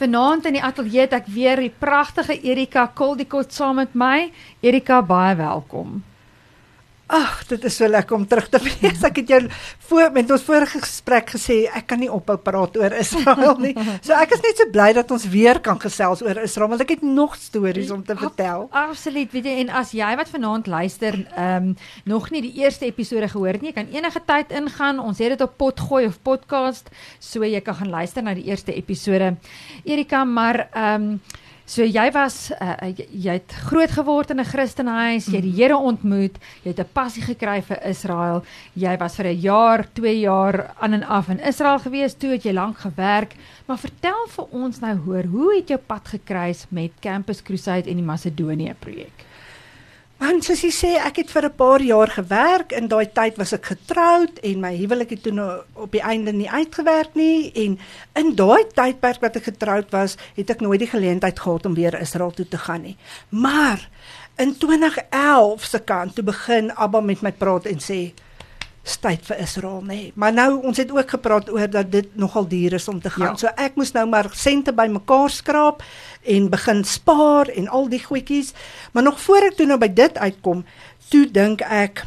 Vanaand in die ateljee het ek weer die pragtige Erika Koldikot saam met my. Erika, baie welkom. Ag, dit is so lekker om terug te wees. Ek het jou voor met ons vorige gesprek gesê ek kan nie ophou praat oor Israel nie. So ek is net so bly dat ons weer kan gesels oor Israel want ek het nog stories om te vertel. Absoluut, weet jy, en as jy wat vanaand luister, ehm um, nog nie die eerste episode gehoor het nie, kan enige tyd ingaan. Ons het dit op potgooi of podcast, so jy kan gaan luister na die eerste episode. Erika, maar ehm um, So jy was uh, jy het groot geword in 'n Christenhuis, jy het die Here ontmoet, jy het 'n passie gekry vir Israel. Jy was vir 'n jaar, 2 jaar aan en af in Israel gewees, toe het jy lank gewerk. Maar vertel vir ons nou hoor, hoe het jou pad gekruis met Campus Crusade en die Macedonië projek? Want soos jy sê, ek het vir 'n paar jaar gewerk. In daai tyd was ek getroud en my huwelik het toe nou op die einde nie uitgewerk nie en in daai tydperk wat ek getroud was, het ek nooit die geleentheid gehad om weer Israel toe te gaan nie. Maar in 2011 se kant toe begin Abba met my praat en sê tyd vir Israel nê. Nee. Maar nou ons het ook gepraat oor dat dit nogal duur is om te gaan. Ja. So ek moes nou maar sente bymekaar skraap en begin spaar en al die goedjies. Maar nog voor ek toe nou by dit uitkom, toe dink ek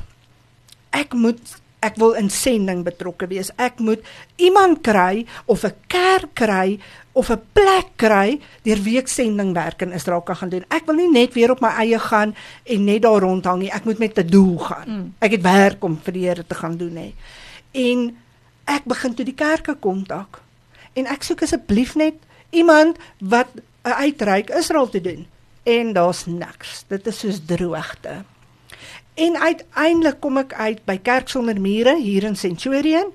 ek moet ek wil in sending betrokke wees. Ek moet iemand kry of 'n kerk kry of 'n plek kry deur wie ek sendingwerk in Israel kan gaan doen. Ek wil nie net weer op my eie gaan en net daar rondhang nie. Ek moet met 'n doel gaan. Mm. Ek het werk om vir die Here te gaan doen hè. En ek begin toe die kerke kontak. En ek soek asseblief net iemand wat 'n uitreik Israel te doen. En daar's niks. Dit is soos droogte. En uiteindelik kom ek uit by Kerk sonder mure hier in Centurion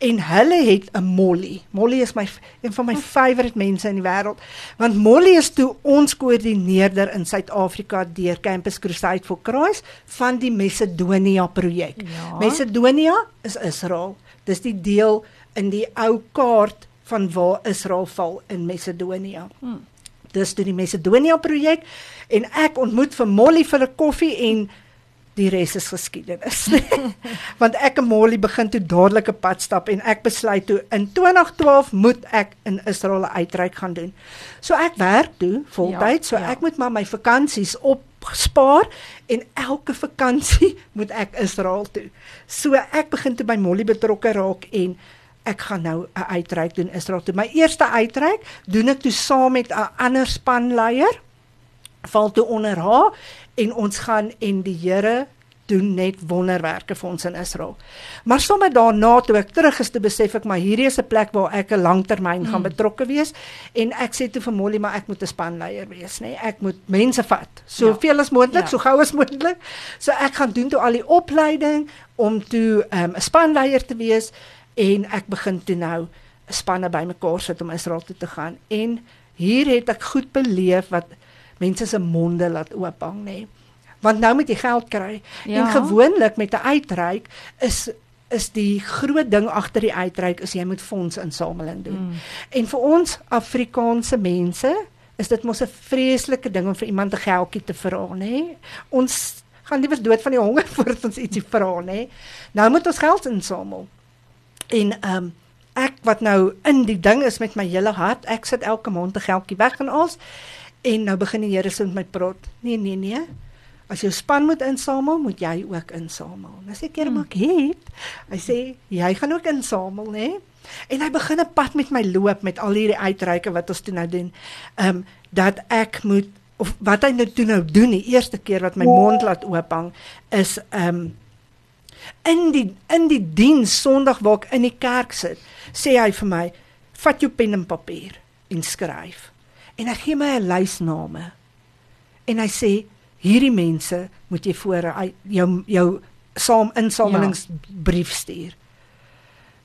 en hulle het 'n Molly. Molly is my een van my favourite mense in die wêreld want Molly is toe ons koördineerder in Suid-Afrika deur Campus Crusade for Christ van die Macedonia projek. Ja. Macedonia is Israel. Dis die deel in die ou kaart van waar Israel val in Macedonia. Hmm. Dis toe die Macedonia projek en ek ontmoet vir Molly vir 'n koffie en die res is geskiedenis. Want ek en Molly begin toe dadelik 'n pad stap en ek besluit toe in 2012 moet ek in Israel uitreik gaan doen. So ek werk toe voltyd, ja, so ja. ek moet maar my vakansies opspaar en elke vakansie moet ek Israel toe. So ek begin toe by Molly betrokke raak en ek gaan nou 'n uitreik doen Israel toe. My eerste uitreik doen ek toe saam met 'n ander spanleier val toe onder haar en ons gaan en die Here doen net wonderwerke vir ons in Israel. Maar sommer daarna toe ek terug is te besef ek maar hierdie is 'n plek waar ek 'n langtermyn gaan mm. betrokke wees en ek sê toe vir Molly maar ek moet 'n spanleier wees nê. Nee? Ek moet mense vat soveel ja. as moontlik, ja. so gou as moontlik. So ek gaan doen toe al die opleiding om toe ehm, 'n um, spanleier te wees en ek begin toe nou spanne bymekaar sit om Israel toe te gaan en hier het ek goed beleef wat mense se monde laat oop hang nê. Want nou moet jy geld kry. Ja. En gewoonlik met 'n uitreik is is die groot ding agter die uitreik is jy moet fondsinsameling doen. Mm. En vir ons Afrikaanse mense is dit mos 'n vreeslike ding om vir iemand 'n geldjie te vra nê. Ons gaan liewer dood van die honger voordat ons ietsie vra nê. Nou moet ons geld insamel. En ehm um, ek wat nou in die ding is met my hele hart, ek sit elke maand 'n geldjie weg en alles. En nou begin die Here so met my praat. Nee, nee, nee. As jou span moet insamel, moet jy ook insamel. Nou sê ek, "Here, maar ek het." Hy sê, "Jy gaan ook insamel, né?" En hy begin 'n pad met my loop met al hierdie uitreike wat ons toe nou doen. Ehm um, dat ek moet of wat hy nou toe nou doen die eerste keer wat my mond laat oop hang is ehm um, in die in die diens Sondag waar ek in die kerk sit, sê hy vir my, "Vat jou pen en papier en skryf." En hy gee my 'n lys name. En hy sê hierdie mense moet jy voor jou jou saam insamelingsbrief stuur.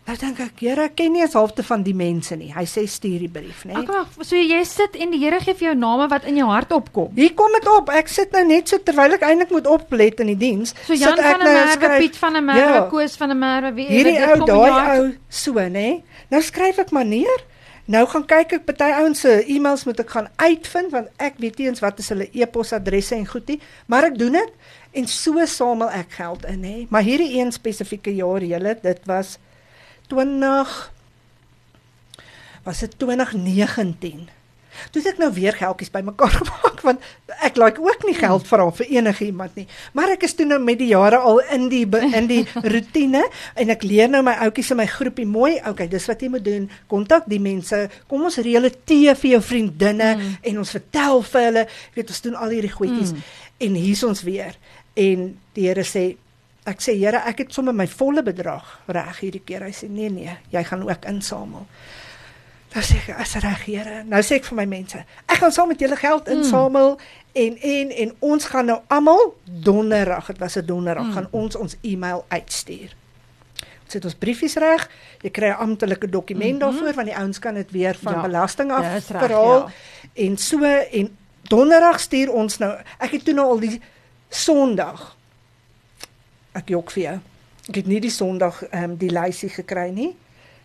Nou dink ek, Here, ek ken nie eens halfte van die mense nie. Hy sê stuur die brief, né? Nee. Ag, so jy sit en die Here gee vir jou name wat in jou hart opkom. Hier kom dit op. Ek sit nou net so terwyl ek eintlik moet oplet in die diens. So Jan van der nou Merwe, Piet van der Merwe, ja, Koos van der Merwe, wie? Hierdie ou, daai ou, so, né? Nee. Nou skryf ek maar neer. Nou gaan kyk ek party ouens se e-mails moet ek gaan uitvind want ek weet nie eens wat is hulle e-posadresse en goedie, maar ek doen dit en so samel ek geld in hè. Maar hierdie een spesifieke jaar, julle, dit was 20 was dit 2019 Toe het ek nou weer geldjies bymekaar gemaak want ek like ook nie geld vra vir enige iemand nie. Maar ek is toe nou met die jare al in die in die rotine en ek leer nou my ouetjies in my groepie mooi, okay, dis wat jy moet doen. Kontak die mense. Kom ons reële tee vir jou vriendinne mm. en ons vertel vir hulle, jy weet ons doen al hierdie goedjies mm. en hier's ons weer. En die Here sê ek sê Here, ek het sommer my volle bedrag reg hierdie keer. Hy sê nee nee, jy gaan ook insamel. Nou sê ek, as reg Here. Nou sê ek vir my mense, ek gaan saam met julle geld insamel mm. en en en ons gaan nou almal donderdag, dit was 'n donderdag, mm. gaan ons ons e-mail uitstuur. Ons het ons briefies reg. Jy kry 'n amptelike dokument mm -hmm. daarvoor want die ouens kan dit weer van ja, belasting af verhaal. Ja. En so en donderdag stuur ons nou. Ek het toe nou al die Sondag. Ek jok vir jou. Ek het nie die Sondag ehm um, die lysie gekry nie.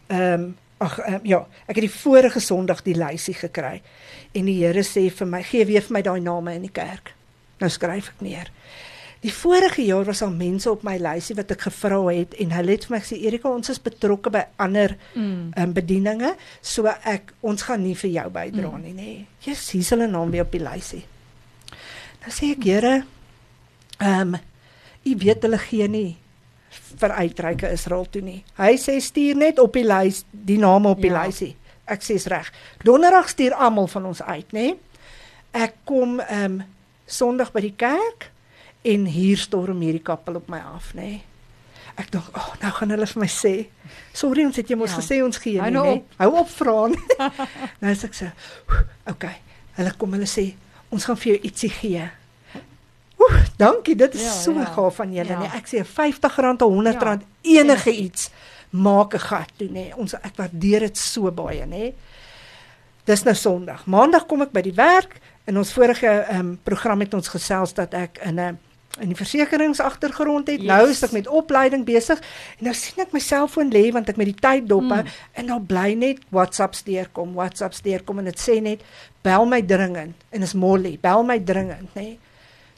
Ehm um, Ag um, ja, ek het die vorige Sondag die lysie gekry. En die Here sê vir my, gee weer vir my daai name in die kerk. Nou skryf ek neer. Die vorige jaar was al mense op my lysie wat ek gevra het en hulle het vir my gesê Erika, ons is betrokke by ander mm. um, bedieninge, so ek ons gaan nie vir jou bydra mm. nie, nê. Jesus, hier is hulle naam weer op die lysie. Nou sê ek, Here, ehm um, u weet hulle gee nie vir uitreike Israel toe nie. Hy sê stuur net op die lys die name op die ja. lysie. Ek sê's reg. Donderdag stuur almal van ons uit, nê? Ek kom ehm um, Sondag by die kerk en hier storm hierdie kappel op my af, nê? Ek dink, "Ag, oh, nou gaan hulle vir my sê, sorry ons het jy mos ja. gesê ons gee nie, nou nê? Hou op vra." nou sê ek sê, "Okay." Hulle kom hulle sê, "Ons gaan vir jou ietsie gee." Dankie. Dit is ja, so ja. gaaf van julle, ja. nee. Ek sê R50 of R100 ja, enige ja. iets maak 'n gat toe, nê. Nee. Ons ek waardeer dit so baie, nê. Nee. Dis nou Sondag. Maandag kom ek by die werk. In ons vorige ehm um, program het ons gesels dat ek in 'n in die versekeringsagtergrond het. Yes. Nou is ek met opleiding besig en nou sien ek my selfoon lê want ek met die tyd dop mm. en nou bly net WhatsApps deurkom, WhatsApps deurkom en dit sê net bel my dringend en is Molly, bel my dringend, nê. Nee.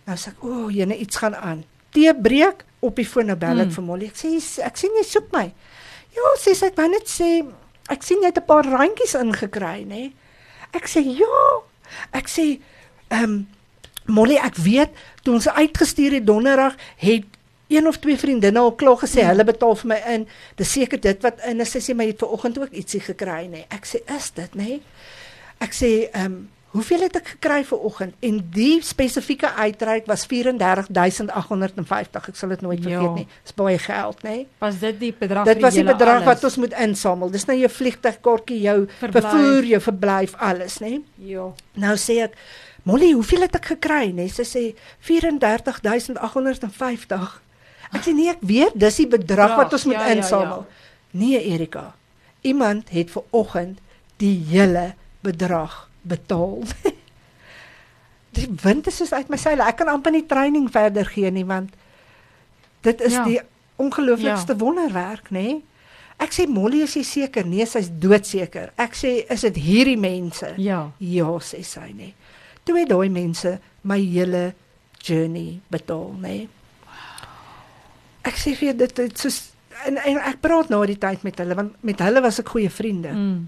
Nou sê ek, "O, oh, jene iets gaan aan." Tee breek op die foon nou bel ek mm. vir Molly. Ek sê, "Ek sien jy soek my." Ja, sê sy, ek wou net sê ek sien jy het 'n paar randjies ingekry, nê? Ek sê, "Ja." Ek sê, "Ehm um, Molly, ek weet toe ons uitgestuur het donderdag het een of twee vriendinne al klaar gesê mm. hulle betaal vir my in. Dis seker dit wat in is. Sy sê my het vanoggend ook ietsie gekry, nê? Ek sê, "Is dit, nê?" Ek sê, "Ehm um, Hoeveel het ek gekry vir oggend? En die spesifieke uitreik was 34850. Ek sal dit nooit vergeet ja. nie. Dis baie geld, nê? Was dit die bedrag Dit was die bedrag alles? wat ons moet insamel. Dis nou jou vliegtuigkaartjie, jou verblijf. vervoer, jou verblyf, alles, nê? Ja. Nou sê ek, "Molly, hoeveel het ek gekry?" nê? Sy sê 34850. Ek sê nee, ek weet, dis die bedrag ja, wat ons moet ja, insamel. Ja, ja. Nee, Erika. Iemand het ver oggend die hele bedrag betaal. die wind is soos uit my seile. Ek kan amper nie training verder gee nie want dit is ja. die ongelooflikste ja. wonderwerk, nê? Nee? Ek sê Molly, is seker? Nee, sy's doodseker. Ek sê, is dit hierdie mense? Ja. Ja, sê sy, nê. Nee. Toe het daai mense my hele journey betaal, nê. Nee. Ek sê vir dit dit soos en, en ek praat nou die tyd met hulle want met hulle was ek goeie vriende. Mm.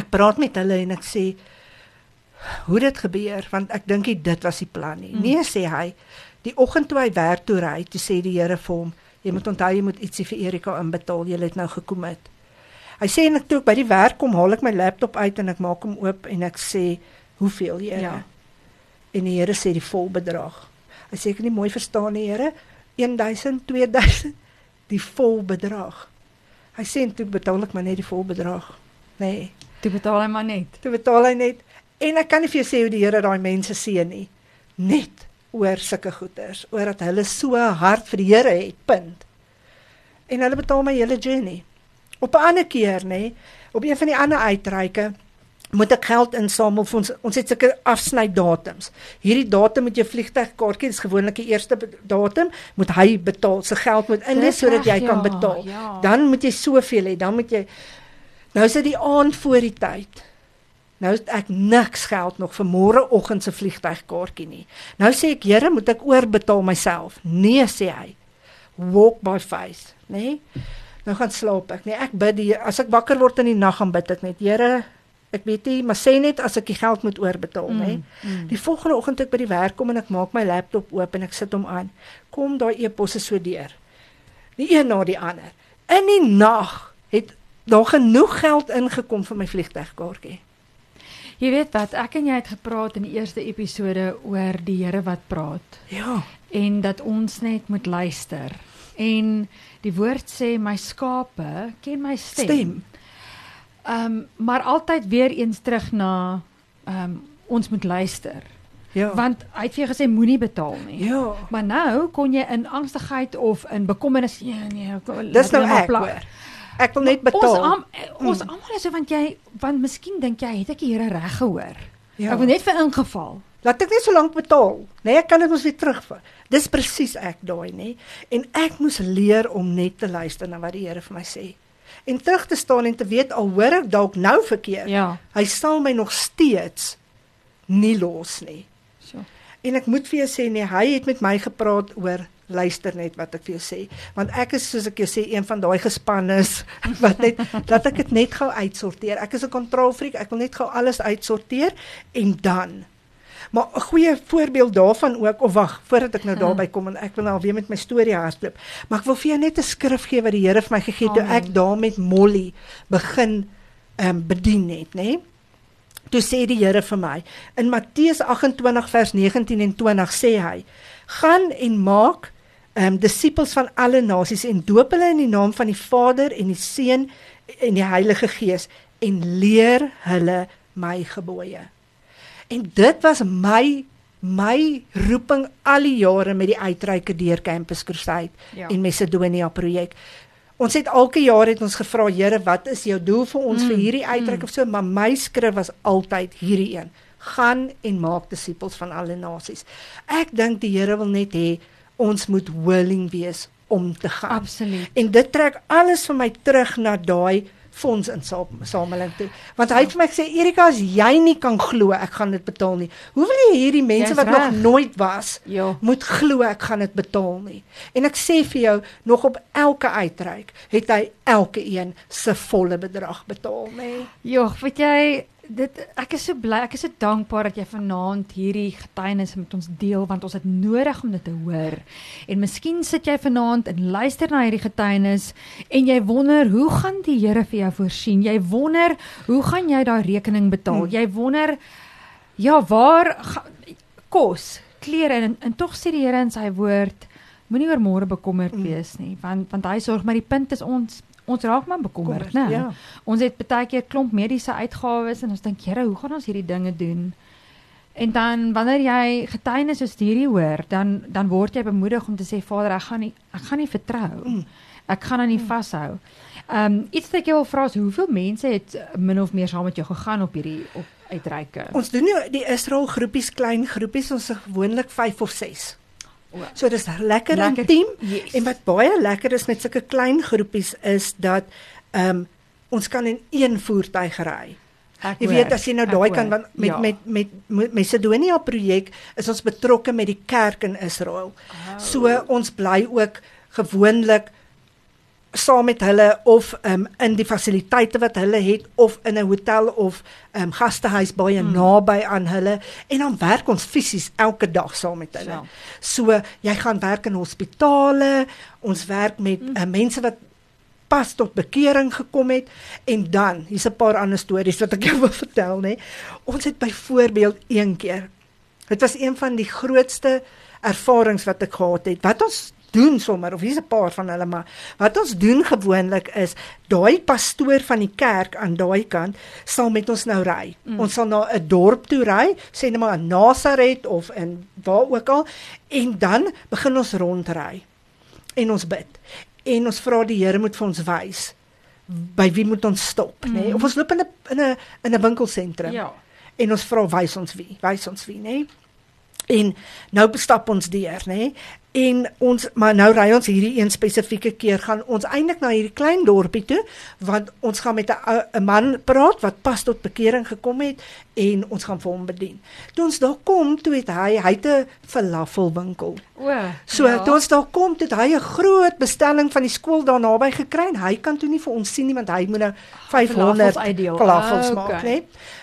Ek praat met hulle en ek sê hoe dit gebeur want ek dink dit was die plan nie. Mm. Nee sê hy. Die oggend toe hy werk toe ry, toe sê die Here vir hom, jy moet onthou jy moet ietsie vir Erika inbetaal. Jy het nou gekom het. Hy sê en ek toe by die werk kom, haal ek my laptop uit en ek maak hom oop en ek sê, "Hoeveel, Here?" Ja. En die Here sê die vol bedrag. Hy sê ek nie mooi verstaan nie, Here. 1000, 2000, die vol bedrag. Hy sê toe betaal ek maar net die vol bedrag. Nee. Toe betaal hy maar net. Toe betaal hy net. En ek kan nie vir jou sê hoe die Here daai mense seën nie. Net oor sulke goeders, oor dat hulle so hard vir die Here het. Punt. En hulle betaal my hele journey. Op 'n ander keer, nê, op een van die ander uitreike moet ek geld insamel vir ons ons het sulke afsny datums. Hierdie datum met jou vliegtuigkaartjie is gewoonlik die eerste datum, moet hy betaal. Sy geld moet in lê sodat jy ja, kan betaal. Ja. Dan moet jy soveel hê, dan moet jy Nou is dit die aand voor die tyd. Nou het ek niks geld nog vir môreoggend se vliegtuigkaartjie nie. Nou sê ek, Here, moet ek oorbetaal myself? Nee, sê hy. Walk by faith, nê? Nee? Nou gaan slaap ek, nee. Ek bid die as ek wakker word in die nag gaan bid ek net, Here, Ek weet nie, maar sê net as ek die geld moet oorbetaal, Mm, nê. mm. Die volgende oggend ek by die werk kom en ek maak my laptop oop en ek sit hom aan. Kom daai e-posse so deur. Die een na die ander. In die nag het daar genoeg geld ingekom vir my vliegtuigkaartjie. Jy weet wat, ek en jy het gepraat in die eerste episode oor die Here wat praat Ja. en dat ons net moet luister. En die woord sê my skape ken my stem. Stem. Ehm um, maar altyd weer eens terug na ehm um, ons moet luister. Ja. Want hy het vir jou gesê moenie betaal nie. ja. Maar nou kon jy in angstigheid of in bekommernis ja nee, laat Dis nou ek pla- hoor. Ek wil net Ons betaal. am, ons almal is so want jy want miskien dink jy het ek die Here reg gehoor. Ja. Ek wil net vir ingeval. Laat ek net so lank betaal. Nee, ek kan dit mos weer terugvat. Dis presies ek daai, nê. En ek moes leer om net te luister na wat die Here vir my sê. En terug te staan en te weet al hoor ek dalk nou verkeerd. Ja. Hy sal my nog steeds nie los nie. So. En ek moet vir jou sê nee, hy het met my gepraat oor luister net wat ek vir jou sê, want ek is soos ek jou sê een van daai gespannes wat net dat ek dit net gou uitsorteer. Ek is 'n kontrolfreak, ek wil net gou alles uitsorteer en dan Maar 'n goeie voorbeeld daarvan ook of wag, voordat ek nou daarby kom en ek wil nou weer met my storie hardloop. Maar ek wil vir jou net 'n skrif gee wat die Here vir my gegee het toe ek daar met Molly begin ehm um, bedien het, nê? Toe sê die Here vir my in Matteus 28 vers 19 en 20 sê hy: "Gaan en maak um, disippels van alle nasies en doop hulle in die naam van die Vader en die Seun en die Heilige Gees en leer hulle my gebooie." En dit was my my roeping al die jare met die uitreike deur Campus Crusade Ja. en Macedonia projek. Ons het elke jaar het ons gevra Here, wat is jou doel vir ons Mm, vir hierdie uitreik mm. of so, maar my skrif was altyd hierdie een. Gaan en maak disippels van alle nasies. Ek dink die Here wil net hê ons moet willing wees om te gaan. Absoluut. En dit trek alles vir my terug na daai fondsinsameling toe. Want hy het vir my gesê Erika, as jy nie kan glo ek gaan dit betaal nie. Hoe wil jy hierdie mense Jy's wat nog reg. nooit was Ja. moet glo ek gaan dit betaal nie. En ek sê vir jou, nog op elke uitreik het hy elke een se volle bedrag betaal, nê? Jogg, weet jy, dit ek is so bly, ek is so dankbaar dat jy vanaand hierdie getuienis met ons deel want ons het nodig om dit te hoor. En miskien sit jy vanaand en luister na hierdie getuienis en jy wonder, hoe gaan die Here vir jou voorsien? Jy wonder, hoe gaan jy daai rekening betaal? Hmm. Jy wonder ja, waar kos, klere en, en tog sê die Here in sy woord Moenie oor môre bekommerd Mm. wees nie, want want hy sorg maar die punt is ons ons raak maar bekommerd, né? Ja. Ons het baie keer klomp mediese uitgawes en ons dink, Here, hoe gaan ons hierdie dinge doen? En dan wanneer jy getuienis soos hierdie hoor, dan dan word jy bemoedig om te sê, Vader, ek gaan nie ek gaan nie vertrou. Mm. Ek gaan aan nie vashou. Ehm um, iets wat ek jou wil vra is hoeveel mense het uh, min of meer saam met jou gegaan op hierdie op uitreike? Ons doen nie die Israel groepies, klein groepies, ons is gewoonlik 5 of 6. So dis lekker, Lekker. intiem. Yes. En wat baie lekker is met sulke klein groepies is dat ehm um, ons kan in een voertuig ry. Ek Jy weet as jy nou daai kan want met, Ja. met met met Macedonia projek is ons betrokke met die kerk in Israel. Oh. So ons bly ook gewoonlik saam met hulle of um, in die fasiliteite wat hulle het of in 'n hotel of um, gastehuis baie mm. naby aan hulle en dan werk ons fisies elke dag saam met hulle. So. So jy gaan werk in hospitale, ons werk met Mm. uh, mense wat pas tot bekering gekom het en dan hier's 'n paar ander stories wat ek jou wil vertel nê. Ons het byvoorbeeld een keer dit was een van die grootste ervarings wat ek gehad het. Wat ons doen sommer of hier's 'n paar van hulle maar wat ons doen gewoonlik is daai pastoor van die kerk aan daai kant sal met ons nou ry. Mm. Ons sal na 'n dorp toe ry, sê net maar Nazareth of in waar ook al en dan begin ons rondry. En ons bid. En ons vra die Here moet vir ons wys by wie moet ons stop, nê? Mm. Nee? Of ons loop in 'n in 'n in 'n winkelsentrum Ja. en ons vra wys ons wie, wys ons wie, nê? En nou bestap ons deur, nê? Nee? En ons maar nou ry ons hierdie een spesifieke keer gaan ons eintlik na hierdie klein dorpie toe want ons gaan met 'n man praat wat pas tot bekering gekom het en ons gaan vir hom bedien. Toe ons daar kom, toe het hy hy het 'n falafelwinkel. O. So ja. toe ons daar kom, het hy 'n groot bestelling van die skool daar naby gekry en hy kan toe nie vir ons sien nie want hy moet nou 500 falafels Ah, maak, okay. né?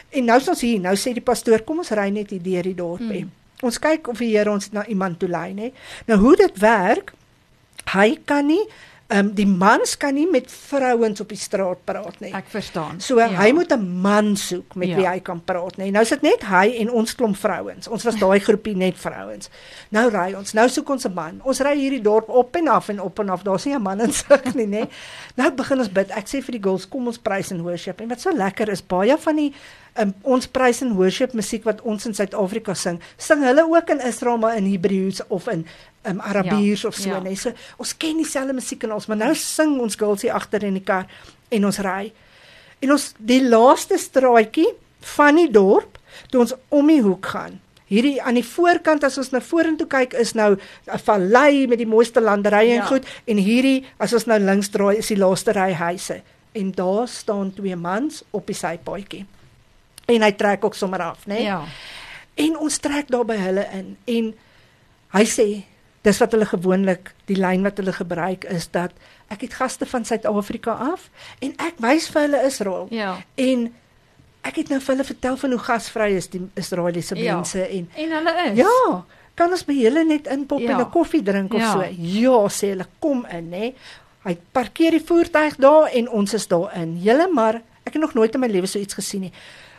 En nou is ons hier, nou sê die pastoor, kom ons ry net hier deur die dorpie. Hmm. Ons kyk of die Here ons na iemand toe lei, né? Nou hoe dit werk, hy kan nie ehm um, die mans kan nie met vrouens op die straat praat nie. Ek verstaan. So ja. hy moet 'n man soek met Ja. wie hy kan praat, nee. Nou is dit net hy en ons klomp vrouens. Ons was daai groepie net vrouens. Nou ry ons. Nou soek ons 'n man. Ons ry hierdie dorp op en af en op en af. Daar's nie 'n man in sig nie, nê. Nou begin ons bid. Ek sê vir die girls, kom ons prys en worship. En wat so lekker is, baie van die um, ons prys en worship musiek wat ons in Suid-Afrika sing, sing hulle ook in Israel maar in Hebreëus of in um, Arabiers Ja, of so, ja. nê. So ons ken dieselfde musiek en ons, maar nou sing ons girls hier agter in die kar en ons ry. En ons die laaste straatjie van die dorp toe ons om die hoek gaan. Hierdie aan die voorkant as ons na vorentoe kyk is nou 'n vallei met die mooiste landerye en Ja. goed en hierdie as ons nou links draai is die laaste ry huise en daar staan twee mans op die sypaadjie. En hy trek ook sommer af, né? Ja. En ons trek daar by hulle in en hy sê dis wat hulle gewoonlik die lyn wat hulle gebruik is dat ek het gaste van Suid-Afrika af en ek wys vir hulle Israel. Ja. En ek het nou vir hulle vertel van hoe gasvry is die Israeliese Ja. mense en En hulle is. ja, kan ons by julle net inpop Ja. en 'n koffie drink of Ja. so. Ja, sê hulle, kom in, hè. Hy parkeer die voertuig daar en ons is daar in. Julle maar, ek het nog nooit in my lewe so iets gesien nie.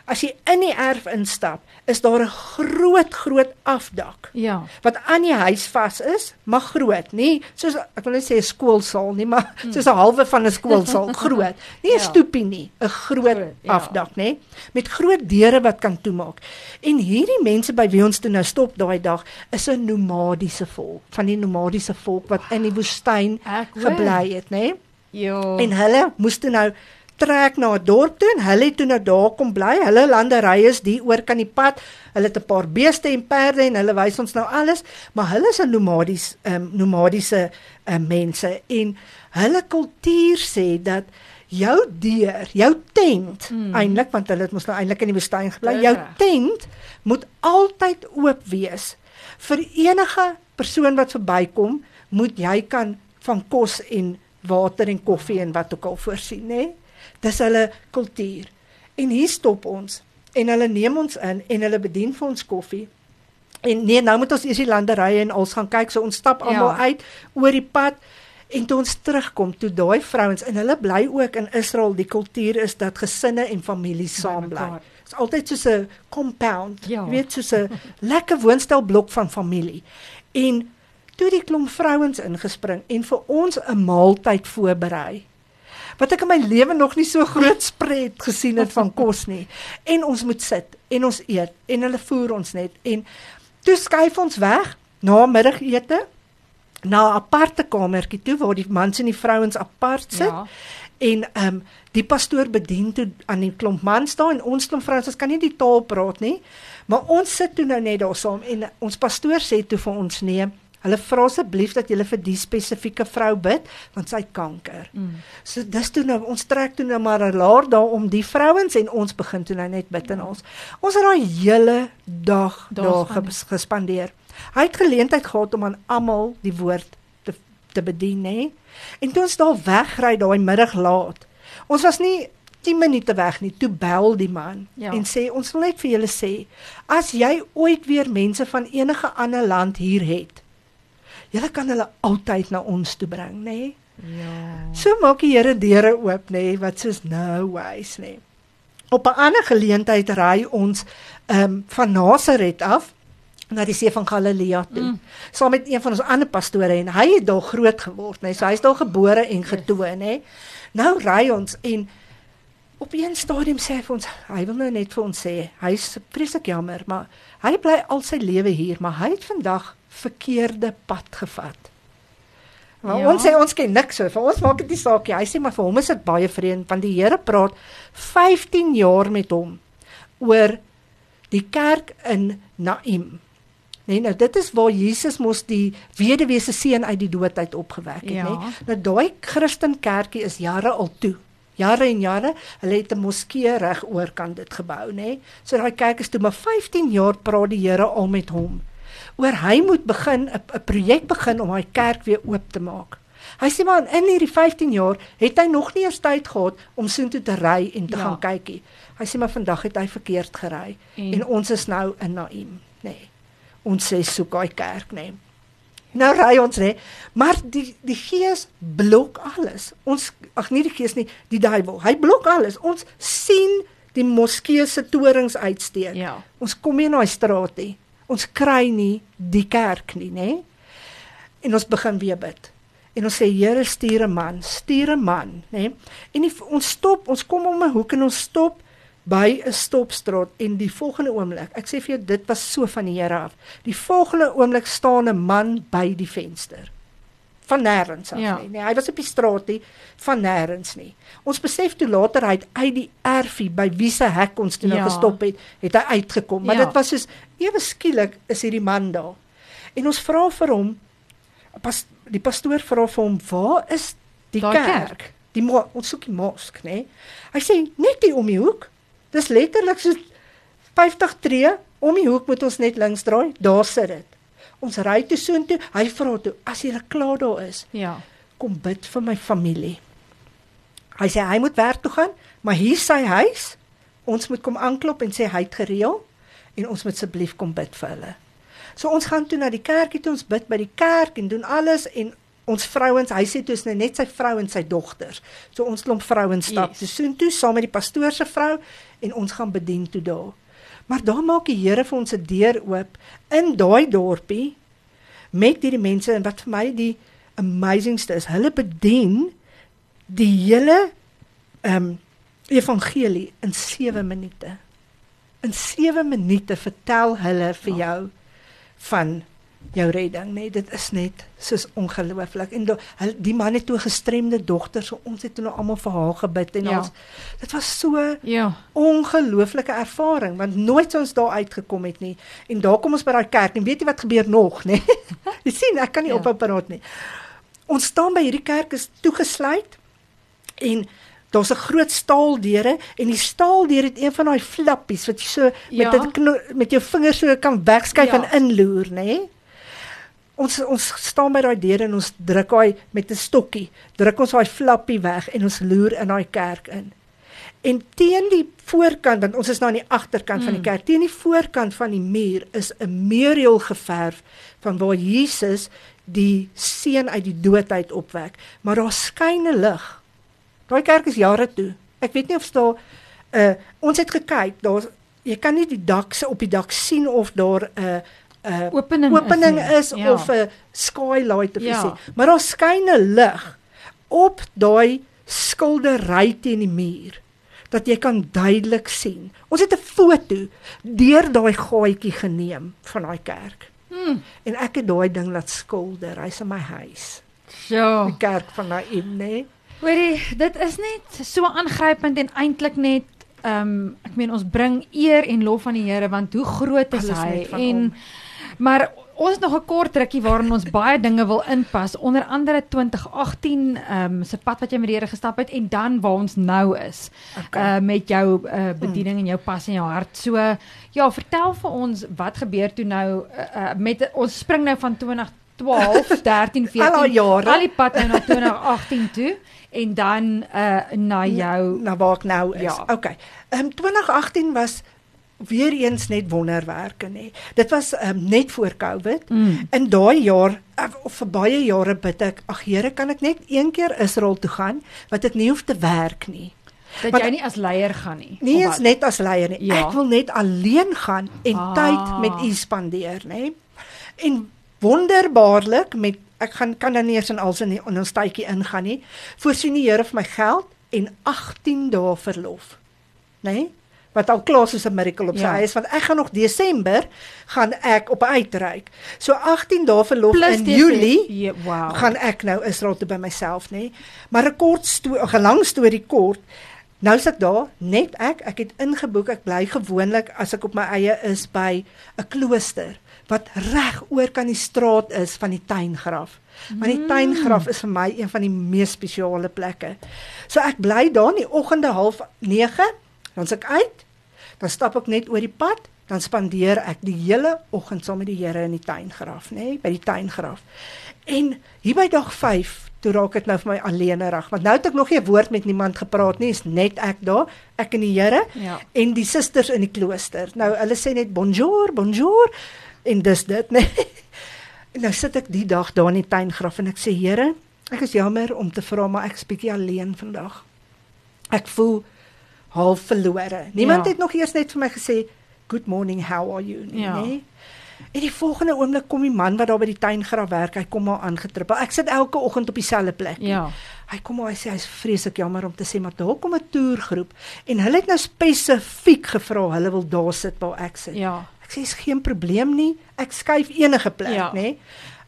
As jy in die erf instap, is daar 'n groot groot afdak Ja. wat aan die huis vas is, maar groot, nie soos ek wil net sê 'n skoolsaal nie, maar soos 'n halwe van 'n skoolsaal, groot. Nie 'n Hmm. Ja. stoepie nie, 'n groot, Groot, ja. afdak, nê? Met groot deure wat kan toemaak. En hierdie mense by wie ons toe nou stop daai dag, is 'n nomadiese volk, van die nomadiese volk wat in die woestyn gebly het, nê? Ja. En hulle moes toe nou trek na 'n dorp toe en hulle het toe nou daar kom bly. Hulle landerye is die oor kan die pad. Hulle het 'n paar beeste en perde en hulle wys ons nou alles, maar hulle is 'n nomadies um, nomadiese um, mense en hulle kultuur sê dat jou deur, jou tent Mm. mm. eintlik want hulle het mos nou eintlik in die woestyn gebly. Jou tent moet altyd oop wees vir enige persoon wat verbykom, moet jy kan van kos en water en koffie en wat ook al voorsien, nê? Dis hulle kultuur. En hier stop ons en hulle neem ons in en hulle bedien vir ons koffie. En nee, nou moet ons eers die landerye en ons gaan kyk. So ons stap almal Ja. uit oor die pad en toe ons terugkom, toe daai vrouens en hulle bly ook in Israel, die kultuur is dat gesinne en families saam bly. mekaar. Dit's altyd soos 'n compound. Ja. Jy weet soos 'n lekker woonstelblok van familie. En toe die klomp vrouens ingespring en vir ons 'n maaltyd voorberei. Wat ek in my lewe nog nie so groot spread gesien het van kos nie. En ons moet sit en ons eet en hulle voer ons net en toe skuif ons weg na middagete na 'n aparte kamertjie toe waar die mans en die vrouens apart sit. Ja. En ehm um, die pastoor bedien toe aan die klomp mans daar en ons klomp vrouens, ons kan nie die taal praat nie. Maar ons sit toe nou net daar saam en ons pastoor sê toe vir ons nee, hulle vra asseblief dat julle vir die spesifieke vrou bid want sy het kanker. Mm. So dis toe nou ons trek toe nou maar 'n laar daar om die vrouens en ons begin toe nou net bid in ons. Ons het daai hele dag Daar ges- gespandeer. Hy het geleentheid gehad om aan almal die woord te te bedien, nê? En toe ons daar wegry daai middag laat. Ons was nie 10 minute weg nie. Toe bel die man Ja. en sê ons wil net vir julle sê as jy ooit weer mense van enige ander land hier het, julle kan hulle altyd na ons toe bring, nê? Ja. So maak die Here deure oop nê wat soos nou wys nê. Op 'n ander geleentheid ry ons ehm um, van Nasaret af na die see van Galilea toe. Mm. Saam met een van ons ander pastore en hy het daar groot geword nê. So hy's daar gebore en getoe nê. Nou ry ons en op een stadium sê hy vir ons hy wil nou net vir ons sê hy's vreeslik jammer maar hy bly al sy lewe hier maar hy het vandag verkeerde pad gevat. Maar Ja. ons sê ons ken niks so. Vir ons maak dit nie saak nie. Hy sê maar vir hom is dit baie vreemd want die Here praat 15 jaar met hom oor die kerk in Naim. Nee, nou dit is waar Jesus mos die weduwee se seun uit die dood uit opgewek het, Ja. nê. Nou daai Christen kerkie is jare al toe. Jare en jare. Hulle het 'n moskee reg oorkant dit gebou, nê. So daai kerk is toe maar 15 jaar praat die Here al met hom. Oor hy moet begin 'n projek begin om daai kerk weer oop te maak. Hy sê maar in hierdie 15 jaar het hy nog nie eers tyd gehad om soontoe te ry en te Ja. gaan kykie. Hy sê maar vandag het hy verkeerd gery En- en, ons is nou in Naim, nê. Nee. Ons sê soek daai kerk, nê. Nou ry ons nê, maar die die gees blok alles. Ons ag nie die gees nie, die duiwel. Hy blok alles. Ons sien die moskee se torings uitsteek. Ja. Ons kom nie in daai straat nie. Ons kry nie die kerk nie, nê? En ons begin weer bid. En ons sê Here stuur 'n man, stuur 'n man, nê? En die, ons stop, ons kom om 'n hoek en ons stop by 'n stopstraat en die volgende oomblik, ek sê vir jou dit was so van die Here af. Die volgende oomblik staan 'n man by die venster. Van nêrens af Ja. nie. Nee, hy was op die straat nie, van nêrens nie. Ons besef toe later hy het uit die erfie by wie se hek ons toe nou Ja. gestop het, het hy uitgekom. Maar Ja. dit was soos ewe skielik is hierdie man daar. En ons vra vir hom pas die pastoor vra vir hom, "Waar is die Daai kerk?" kerk. Die mo ons soek die mosk, nê? Nee? Hy sê net hier om die hoek. Dis letterlik so 50 tree om die hoek moet ons net links draai. Daar sit dit. Ons ry toe soontoe. Hy vra toe, "As jy klaar daar is, Ja. kom bid vir my familie." Hy sê hy moet werk toe gaan, maar hier is sy huis. Ons moet kom aanklop en sê hy het gereël en ons moet asseblief kom bid vir hulle. So ons gaan toe na die kerkie toe, ons bid by die kerk en doen alles en ons vrouens, hy sê toe is nou net sy vrou en sy dogters. So ons klomp vrouens stap Yes. yes. so soontoe saam met die pastoor se vrou en ons gaan bedien toe daar. Maar daar maak die Here vir ons 'n deur oop in daai dorpie met hierdie mense en wat vir my die amazingste is, hulle bedien die hele ehm um, evangelie in 7 minute. In 7 minute vertel hulle vir Ja. jou van jou redding, nee, dit is net soos ongelooflik. En do, hulle die man het toe gestremde dogter, so ons het toe nou almal vir haar gebid en Ja. ja. ons dit was so Ja. ongelooflike ervaring want nooit sou ons daar uitgekom het nie. En daar kom ons by daai kerk en weet jy wat gebeur nog, nê? jy sien, ek kan nie Ja. ja. ophou praat nie. Ons staan by hierdie kerk is toegesluit en daar's 'n groot staaldeure en die staaldeure het een van daai flappies wat jy so Ja. met 'n kno- met jou vingers so kan wegskuif Ja. en inloer, nê? Ons ons staan by daai deure en ons druk daai met 'n stokkie, druk ons daai flappie weg en ons loer in daai kerk in. En teen die voorkant want ons is nou aan die agterkant mm. van die kerk, teen die voorkant van die muur is 'n muriel geverf van waar Jesus die seun uit die dood uit opwek, maar daar skyn 'n lig. Daai kerk is jare toe. Ek weet nie of daar uh ons het gekyk, daar jy kan nie die dak se op die dak sien of daar 'n uh, 'n uh, Opening, opening is, nie. is, ja. of 'n skylight of Ja. iets. nie. Maar daar skyn 'n lig op daai skildery teen die muur dat jy kan duidelik sien. Ons het 'n foto deur daai gaatjie geneem van daai kerk. Hmm. En ek het daai ding laat skilder. Hy's in my huis. So. Die kerk van Naim, nê? Hoorie, dit is net so aangrypend en eintlik net ehm um, ek meen ons bring eer en lof aan die Here want hoe groot is Alles hy en hom. Maar ons het nog 'n kort rukkie waarin ons baie dinge wil inpas onder andere 2018 ehm um, se pad wat jy met die Here gestap het en dan waar ons nou is Okay. uh, met jou uh, bediening en jou pas in jou hart. So ja, vertel vir ons wat gebeur toe nou uh, met ons spring nou van 2012, 13, 14 Al jare. al die pad nou na 2018 toe en dan uh na jou na waar ek nou is. Ja. Okay. Ehm um, 2018 was weer eens net wonderwerke nê. Dit was um, net voor Covid. mm, In daai jaar eh, of vir baie jare bid ek, ag Here, kan ek net een keer Israel toe gaan wat ek nie hoef te werk nie. dat Want- jy nie as leier gaan nie. Eens wat? net as leier nie. Ja. Ek wil net alleen gaan en Ah. tyd met U spandeer, nê? En wonderbaarlik met ek gaan kan dan nie eens in alsin in, in ons tydjie ingaan nie. Voorsien die Here vir my geld en 18 dae verlof. Nê? Wat al klaar soos 'n miracle op sy Ja. is want ek gaan nog Desember gaan ek op 'n uitreik. So 18 dae verlof Plus in dis- Julie Ja, wow. gaan ek nou Israel toe by myself nê. Maar 'n kort storie, 'n lang storie kort. Nou sit daar net ek, ek het ingeboek, ek bly gewoonlik as ek op my eie is by 'n klooster wat reg oor kan die straat is van die tuingraf. Want die tuingraf is vir my een van die mees spesiale plekke. So ek bly daar in die oggende half 9, dan se ek uit, dan stap ek net oor die pad, dan spandeer ek die hele oggend saam met die Here in die tuingraf, nê, nee, by die tuingraf. En hier by dag 5 toe raak dit nou vir my alleenerig want nou het ek nog nie 'n woord met niemand gepraat nie is net ek daar ek en die Here Ja. en die susters in die klooster nou hulle sê net bonjour bonjour en dis dit nê en nou sit ek die dag daar in die tuingraf en ek sê Here ek is jammer om te vra maar ek is bietjie alleen vandag ek voel half verlore niemand Ja. het nog eers net vir my gesê good morning how are you nie, Ja. nê En die volgende oomblik kom die man wat daar by die tuingraf werk, hy kom maar aangetrippel. Ek sit elke oggend op dieselfde plek. Ja. Hy kom maar hy sê hy's vreeslik jammer om te sê maar daar kom 'n toergroep en hulle het nou spesifiek gevra hulle wil daar sit waar ek sit. Ja. Ek sê is geen probleem nie. Ek skuif enige plek, Ja. nê.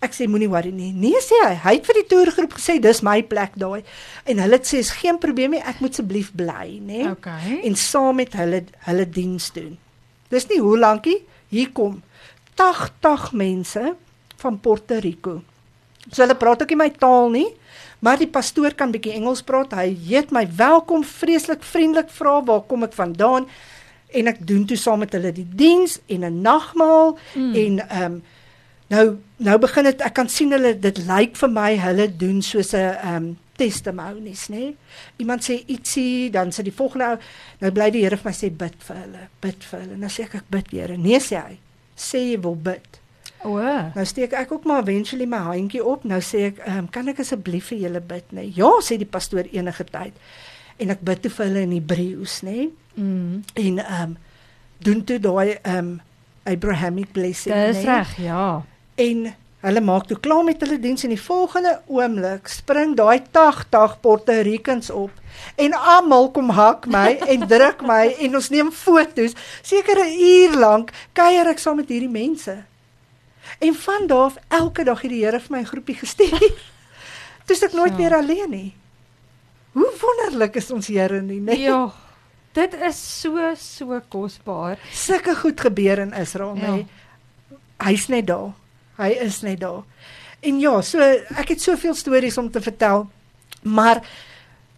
Ek sê moenie worry nie. Nee sê hy. Hy het vir die toergroep gesê dis my plek daai. En hulle het sê is geen probleem nie. Ek moet asseblief bly, nê. Okay. En saam met hulle hulle diens doen. Dis nie hoe lankie hier kom 80 mense van Puerto Rico. So hulle praat ook nie my taal nie, maar die pastoor kan bietjie Engels praat. Hy heet my welkom, vreeslik vriendelik vra waar kom ek vandaan en ek doen toe saam met hulle die diens en 'n nagmaal mm. en ehm um, nou nou begin dit ek kan sien hulle dit lyk vir my hulle doen soos 'n ehm um, testimonies, né? Iemand sê ietsie, dan sê die volgende ou, nou bly die Here vir my sê bid vir hulle, bid vir hulle. Nou sê ek ek bid Here. Nee sê hy. Sê jy wil bid. O. Nou steek ek ook maar eventually my handjie op. Nou sê ek, ehm, kan ek asseblief vir julle bid, né? Ja, sê die pastoor enige tyd. En ek bid toe vir hulle in Hebreëus, né? Mm. En ehm um, doen toe daai ehm um, Abrahamic blessing? Dis reg, ja. En hulle maak toe klaar met hulle diens en die volgende oomblik spring daai 80 Puerto Ricans op en almal kom hak my en druk my en ons neem fotos. Seker 'n uur lank kuier ek saam met hierdie mense. En van daar af elke dag het die Here vir my 'n groepie gestuur. Toe is ek nooit Ja. meer alleen nie. Hoe wonderlik is ons Here nie, nee. Ja. Dit is so so kosbaar. Sulke goed gebeur in Israel, Ja. nee. Hy's net daar. Hy is net daar. En ja, so ek het soveel stories om te vertel, maar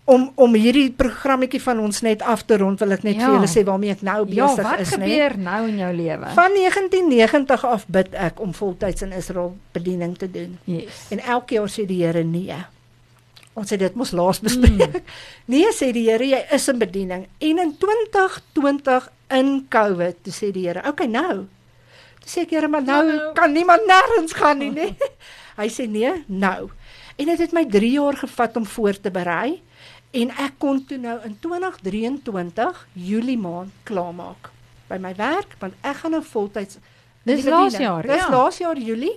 om om hierdie programmetjie van ons net af te rond, wil ek net Ja. vir julle sê waarmee ek nou Ja, besig wat is, nee. gebeur nou in jou lewe? Van 1990 af bid ek om voltyds in Israel bediening te doen. Yes. En elke jaar sê die Here nee. Ons het dit mos laas bespreek. Mm. Nee sê die Here, jy is in bediening. En in 2020 in Covid, toe sê die Here, "Oké okay, nou." Sê ek, "Here, maar nou Nou. kan niemand nêrens gaan nie, nee." Hy sê, "Nee, nou." En dit het my 3 jaar gevat om voor te berei en ek kon toe nou in 2023 Julie maand klaarmaak by my werk want ek gaan nou voltyds Dis die laas jaar, Dis ja. laas jaar Julie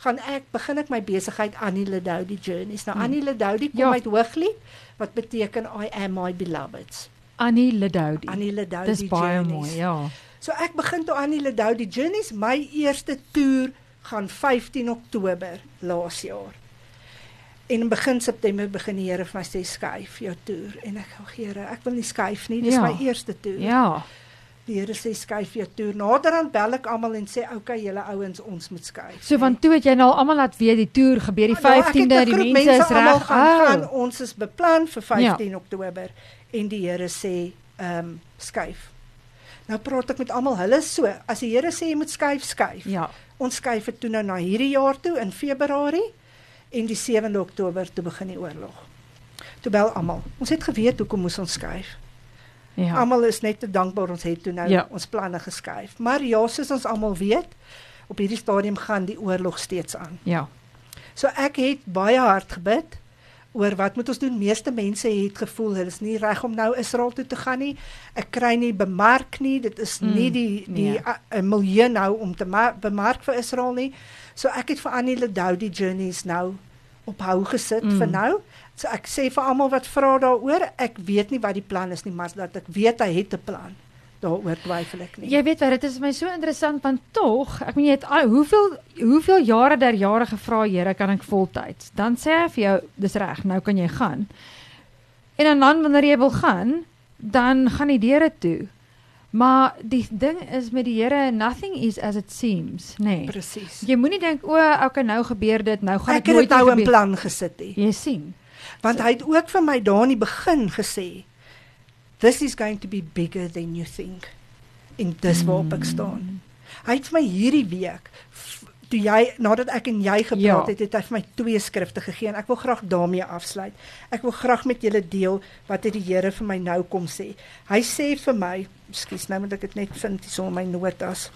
gaan ek begin ek my besigheid Annie Ledoudi Journeys. Nou Hmm. Annie Ledoudi kom Ja. uit Hooglied wat beteken I am my beloveds. Annie Ledoudi. Annie Ledoudi Dis baie Journeys. mooi, ja. So ek begin toe Annie Ledoudi Journeys. My eerste toer gaan 15 Oktober laas jaar. En in begin September begin die Here vir my sê skuif jou toer en ek sê Here, ek wil nie skuif nie. Dis Ja. my eerste toer. Ja. Die Here sê skuif jou toer. Naderhand bel ek almal en sê okay, julle ouens, ons moet skuif. So van toe het jy nou al almal laat weet die toer gebeur die 15de, Ja, ek het 'n die groep mense is reg. gaan, Oh. gaan. Ons is beplan vir 15 ja. Oktober en die Here sê ehm um, skuif. Nou praat ek met almal. Hulle so, as die Here sê jy moet skuif, skuif. Ja. Ons skuif dit toe nou na hierdie jaar toe in Februarie en die 7de Oktober toe begin die oorlog. Toe bel almal. Ons het geweet hoekom moes ons skuif. Ja. Almal is net te dankbaar ons het toe nou Ja. ons planne geskuif. Maar ja, soos ons almal weet, op hierdie stadium gaan die oorlog steeds aan. Ja. So ek het baie hard gebid oor wat moet ons doen? Meeste mense het gevoel hulle is nie reg om nou Israel toe te gaan nie. Ek kry nie bemark nie. Dit is Mm, nie die die nee. a- 'n milieu nou om te ma- bemark vir Israel nie. So ek het vir Annie Ledoudi Journeys nou op hou gesit Mm. vir nou. So ek sê vir almal wat vra daaroor, ek weet nie wat die plan is nie, maar dat ek weet hy het 'n plan. Daaroor twyfel ek nie. Jy weet wat, dit is vir my so interessant want tog, ek meen jy het al, hoeveel hoeveel jare der jare gevra Here, kan ek voltyds? Dan sê hy vir jou, dis reg, nou kan jy gaan. En dan dan wanneer jy wil gaan, dan gaan die deure toe. Maar die ding is met die Here, nothing is as it seems, nê. Nee. Presies. Jy moenie dink o, okay, nou gebeur dit, nou gaan Ek dit nooit nou gebeur. plan gesit hê. Jy sien. Want hy het ook vir my daar in die begin gesê this is going to be bigger than you think. En dis waarop ek staan. Hy het vir my hierdie week toe jy nadat ek en jy gepraat Ja. het, het hy vir my twee skrifte gegee en ek wil graag daarmee afsluit. Ek wil graag met julle deel wat het die Here vir my nou kom sê. Hy sê vir my, ekskuus, nou moet ek dit net vind hier so in my notas.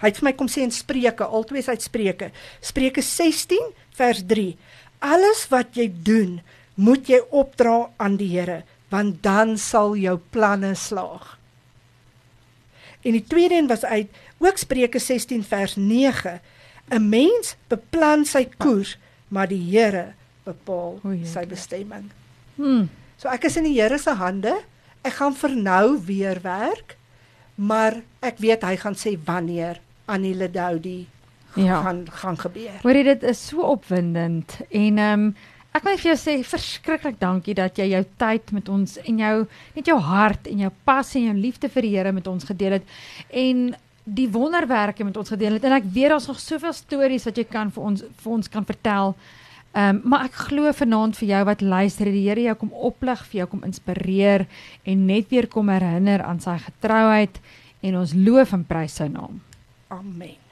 Hy het vir my kom sê in Spreuke, altyd is uit Spreuke. Spreuke 16 vers 3. Alles wat jy doen, moet jy opdra aan die Here, want dan sal jou planne slaag. En die tweede een was uit ook Spreuke 16 vers 9. 'n Mens beplan sy koers, maar die Here bepaal O, sy bestemming. Hm. So ek is in die Here se hande. Ek gaan vir nou weer werk, maar ek weet hy gaan sê wanneer Annie Ledoudi Ja. gaan gaan gebeur. Hoorie dit is so opwindend en ehm um, ek wil vir jou sê verskriklik dankie dat jy jou tyd met ons en jou net jou hart en jou passie en jou liefde vir die Here met ons gedeel het en die wonderwerke met ons gedeel het en ek weet daar's nog soveel stories wat jy kan vir ons vir ons kan vertel. Ehm um, maar ek glo vanaand vir jou wat luister, die Here jou kom oplig, vir jou kom inspireer en net weer kom herinner aan sy getrouheid en ons loof en prys sy naam. Amen.